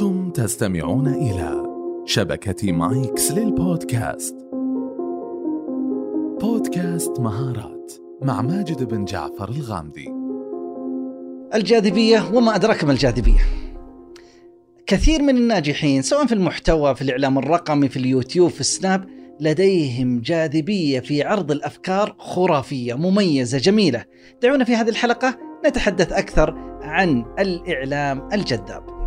أنتم تستمعون إلى شبكة مايكس للبودكاست. بودكاست مهارات مع ماجد بن جعفر الغامدي. الجاذبية وما أدراك ما الجاذبية. كثير من الناجحين سواء في المحتوى في الإعلام الرقمي في اليوتيوب في السناب لديهم جاذبية في عرض الأفكار خرافية مميزة جميلة. دعونا في هذه الحلقة نتحدث أكثر عن الإعلام الجذاب.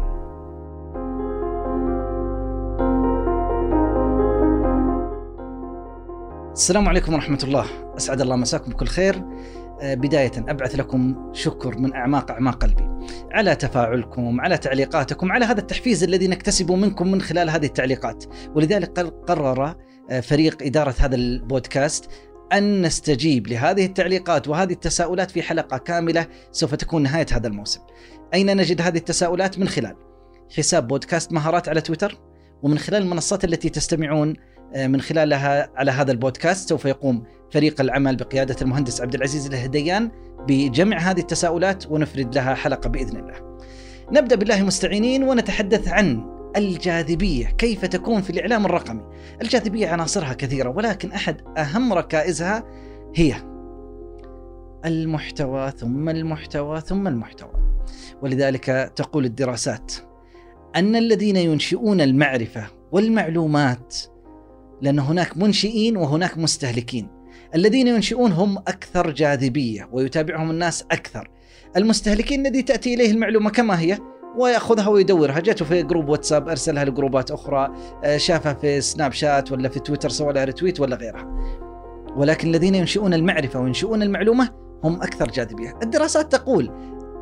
السلام عليكم ورحمة الله. أسعد الله مساكم بكل خير. آه، بداية أبعث لكم شكر من أعماق أعماق قلبي. على تفاعلكم على تعليقاتكم على هذا التحفيز الذي نكتسبه منكم من خلال هذه التعليقات. ولذلك قرر آه، فريق إدارة هذا البودكاست أن نستجيب لهذه التعليقات وهذه التساؤلات في حلقة كاملة سوف تكون نهاية هذا الموسم. أين نجد هذه التساؤلات؟ من خلال حساب بودكاست مهارات على تويتر ومن خلال المنصات التي تستمعون من خلالها على هذا البودكاست سوف يقوم فريق العمل بقيادة المهندس عبد العزيز الهديان بجمع هذه التساؤلات ونفرد لها حلقة بإذن الله. نبدأ بالله مستعينين ونتحدث عن الجاذبية كيف تكون في الإعلام الرقمي؟ الجاذبية عناصرها كثيرة ولكن أحد أهم ركائزها هي المحتوى ثم المحتوى ثم المحتوى. ولذلك تقول الدراسات أن الذين ينشئون المعرفة والمعلومات لأن هناك منشئين وهناك مستهلكين. الذين ينشئون هم أكثر جاذبية ويتابعهم الناس أكثر. المستهلكين الذي تأتي إليه المعلومة كما هي ويأخذها ويدورها. جاته في جروب واتساب أرسلها لجروبات أخرى آه، شافها في سناب شات ولا في تويتر سوى لها ريتويت ولا غيرها. ولكن الذين ينشئون المعرفة وينشئون المعلومة هم أكثر جاذبية. الدراسات تقول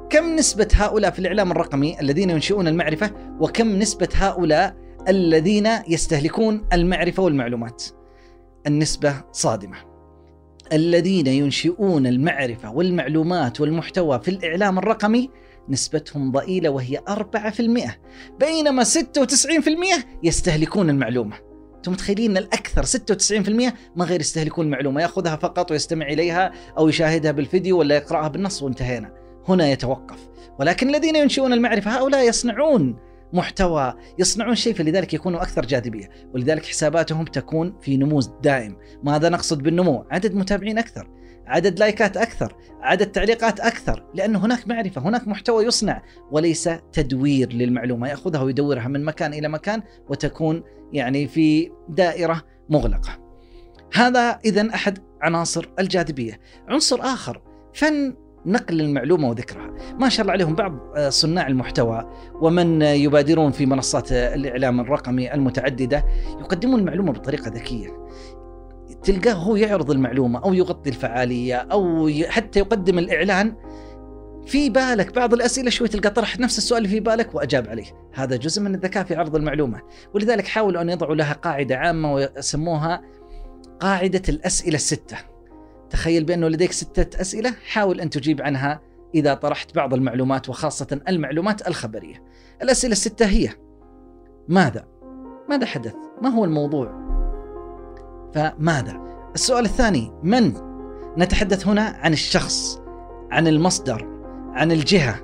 كم نسبة هؤلاء في الإعلام الرقمي الذين ينشئون المعرفة وكم نسبة هؤلاء الذين يستهلكون المعرفة والمعلومات. النسبة صادمة. الذين ينشئون المعرفة والمعلومات والمحتوى في الإعلام الرقمي نسبتهم ضئيلة وهي 4% بينما 96% يستهلكون المعلومة. أنتم متخيلين الأكثر 96% ما غير يستهلكون المعلومة يأخذها فقط ويستمع إليها أو يشاهدها بالفيديو ولا يقرأها بالنص وانتهينا. هنا يتوقف. ولكن الذين ينشئون المعرفة هؤلاء يصنعون محتوى يصنعون شيء فلذلك يكونوا أكثر جاذبية. ولذلك حساباتهم تكون في نمو دائم. ماذا نقصد بالنمو عدد متابعين أكثر عدد لايكات أكثر عدد تعليقات أكثر لأنه هناك معرفة هناك محتوى يصنع وليس تدوير للمعلومة. يأخذها ويدورها من مكان إلى مكان وتكون يعني في دائرة مغلقة. هذا اذا أحد عناصر الجاذبية. عنصر آخر فن نقل المعلومة وذكرها، ما شاء الله عليهم بعض آه، صناع المحتوى ومن يبادرون في منصات الإعلام الرقمي المتعددة يقدمون المعلومة بطريقة ذكية. تلقاه هو يعرض المعلومة أو يغطي الفعالية أو حتى يقدم الإعلان في بالك بعض الأسئلة شوي تلقى طرح نفس السؤال في بالك وأجاب عليه، هذا جزء من الذكاء في عرض المعلومة، ولذلك حاولوا أن يضعوا لها قاعدة عامة وسموها قاعدة الأسئلة الستة. تخيل بانه لديك ستة أسئلة حاول أن تجيب عنها إذا طرحت بعض المعلومات وخاصة المعلومات الخبرية. الأسئلة الستة هي ماذا؟ ماذا حدث؟ ما هو الموضوع؟ فماذا؟ السؤال الثاني من؟ نتحدث هنا عن الشخص عن المصدر عن الجهة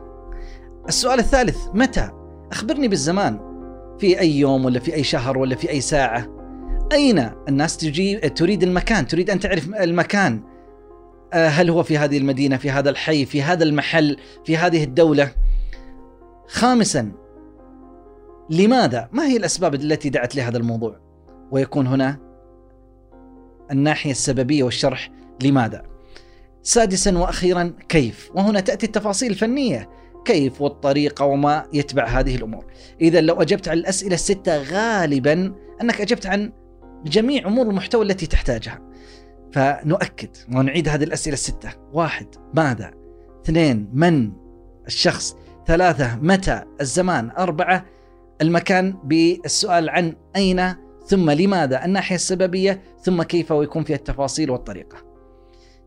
السؤال الثالث متى؟ أخبرني بالزمان في أي يوم ولا في أي شهر ولا في أي ساعة أين الناس تجي تريد المكان تريد أن تعرف المكان هل هو في هذه المدينة في هذا الحي في هذا المحل في هذه الدولة؟ خامسا لماذا؟ ما هي الأسباب التي دعت لهذا الموضوع؟ ويكون هنا الناحية السببية والشرح لماذا. سادسا وأخيرا كيف؟ وهنا تأتي التفاصيل الفنية. كيف والطريقة وما يتبع هذه الأمور. إذا لو أجبت على الأسئلة الستة غالبا أنك أجبت عن جميع أمور المحتوى التي تحتاجها. فنؤكد ونعيد هذه الأسئلة الستة. واحد ماذا؟ اثنين من الشخص؟ ثلاثة متى الزمان؟ أربعة المكان؟ بالسؤال عن أين؟ ثم لماذا؟ الناحية السببية ثم كيف ويكون فيها التفاصيل والطريقة.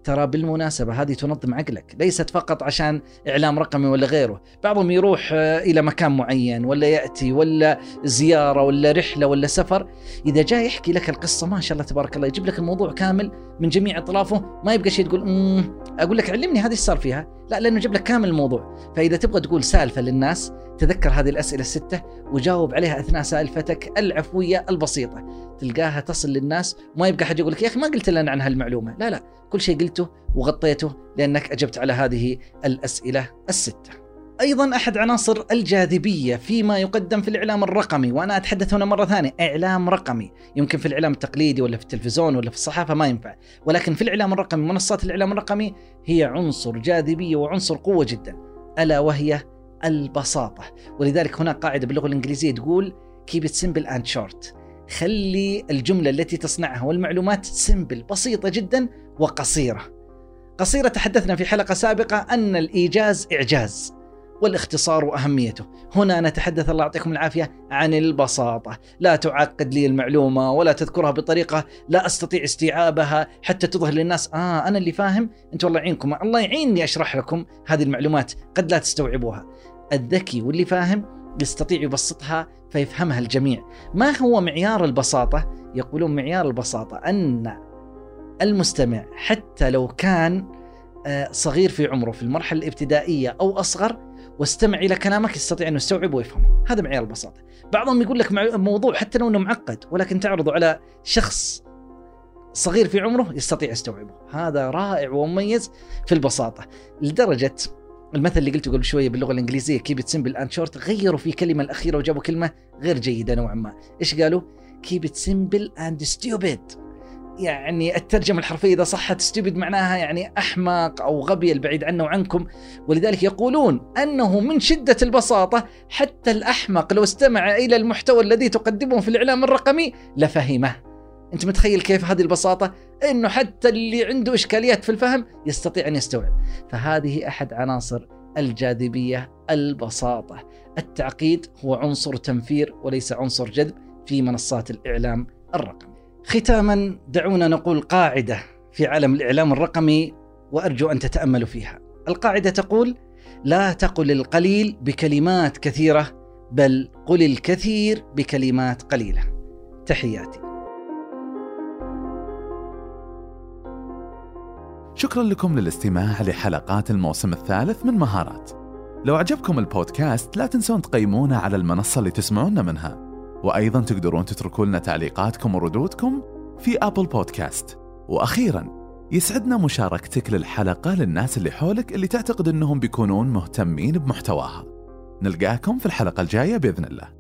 ترى بالمناسبة هذه تنظم عقلك ليست فقط عشان إعلام رقمي ولا غيره بعضهم يروح آه، إلى مكان معين ولا يأتي ولا زيارة ولا رحلة ولا سفر. إذا جاء يحكي لك القصة ما شاء الله تبارك الله يجيب لك الموضوع كامل من جميع أطرافه ما يبقى شيء تقول أقول لك علمني هذه صار فيها؟ لا لأنه جاب لك كامل الموضوع. فإذا تبغى تقول سالفة للناس تذكر هذه الأسئلة الستة وجاوب عليها أثناء سالفتك العفوية البسيطة. تلقاها تصل للناس. وما يبقى حد يقول لك يا أخي ما قلت لنا عن هالمعلومة. لا لا كل شيء قلته وغطيته لأنك أجبت على هذه الأسئلة الستة. أيضا أحد عناصر الجاذبية فيما يقدم في الإعلام الرقمي وأنا أتحدث هنا مرة ثانية إعلام رقمي. يمكن في الإعلام التقليدي ولا في التلفزيون ولا في الصحافة ما ينفع. ولكن في الإعلام الرقمي منصات الإعلام الرقمي هي عنصر جاذبية وعنصر قوة جدا ألا وهي البساطة. ولذلك هناك قاعدة باللغة الإنجليزية تقول keep it simple and short. خلي الجملة التي تصنعها والمعلومات سمبل بسيطة جدا وقصيرة. قصيرة تحدثنا في حلقة سابقة أن الإيجاز إعجاز. والاختصار وأهميته. هنا نتحدث الله يعطيكم العافية عن البساطة، لا تعقد لي المعلومة ولا تذكرها بطريقة لا أستطيع استيعابها حتى تظهر للناس آه أنا اللي فاهم، أنتم الله يعينكم، الله يعيني أشرح لكم هذه المعلومات، قد لا تستوعبوها. الذكي واللي فاهم يستطيع يبسطها فيفهمها الجميع. ما هو معيار البساطة؟ يقولون معيار البساطة أن المستمع حتى لو كان آه، صغير في عمره في المرحلة الابتدائية أو أصغر واستمع إلى كلامك يستطيع انه يستوعبه ويفهمه، هذا معيار البساطة. بعضهم يقول لك موضوع حتى لو إنه معقد ولكن تعرضه على شخص صغير في عمره يستطيع يستوعبه، هذا رائع ومميز في البساطة، لدرجة المثل اللي قلته قبل شوية باللغة الإنجليزية keep it simple and short غيروا في كلمة الأخيرة وجابوا كلمة غير جيدة نوعا ما، إيش قالوا؟ keep it simple and stupid يعني الترجمة الحرفية إذا صحت stupid معناها يعني أحمق أو غبي البعيد عنه وعنكم. ولذلك يقولون أنه من شدة البساطة حتى الأحمق لو استمع إلى المحتوى الذي تقدمه في الإعلام الرقمي لفهمه. أنت متخيل كيف هذه البساطة؟ أنه حتى اللي عنده إشكاليات في الفهم يستطيع أن يستوعب. فهذه أحد عناصر الجاذبية البساطة. التعقيد هو عنصر تنفير وليس عنصر جذب في منصات الإعلام الرقمي. ختاما دعونا نقول قاعدة في عالم الإعلام الرقمي وأرجو أن تتأملوا فيها. القاعدة تقول: لا تقل القليل بكلمات كثيرة بل قل الكثير بكلمات قليلة. تحياتي. شكرا لكم للاستماع لحلقات الموسم الثالث من مهارات. لو عجبكم البودكاست لا تنسون تقيمونا على المنصة اللي تسمعونا منها. وأيضا تقدرون تتركوا لنا تعليقاتكم وردودكم في أبل بودكاست. وأخيرا يسعدنا مشاركتك للحلقة للناس اللي حولك اللي تعتقد أنهم بيكونون مهتمين بمحتواها. نلقاكم في الحلقة الجاية بإذن الله.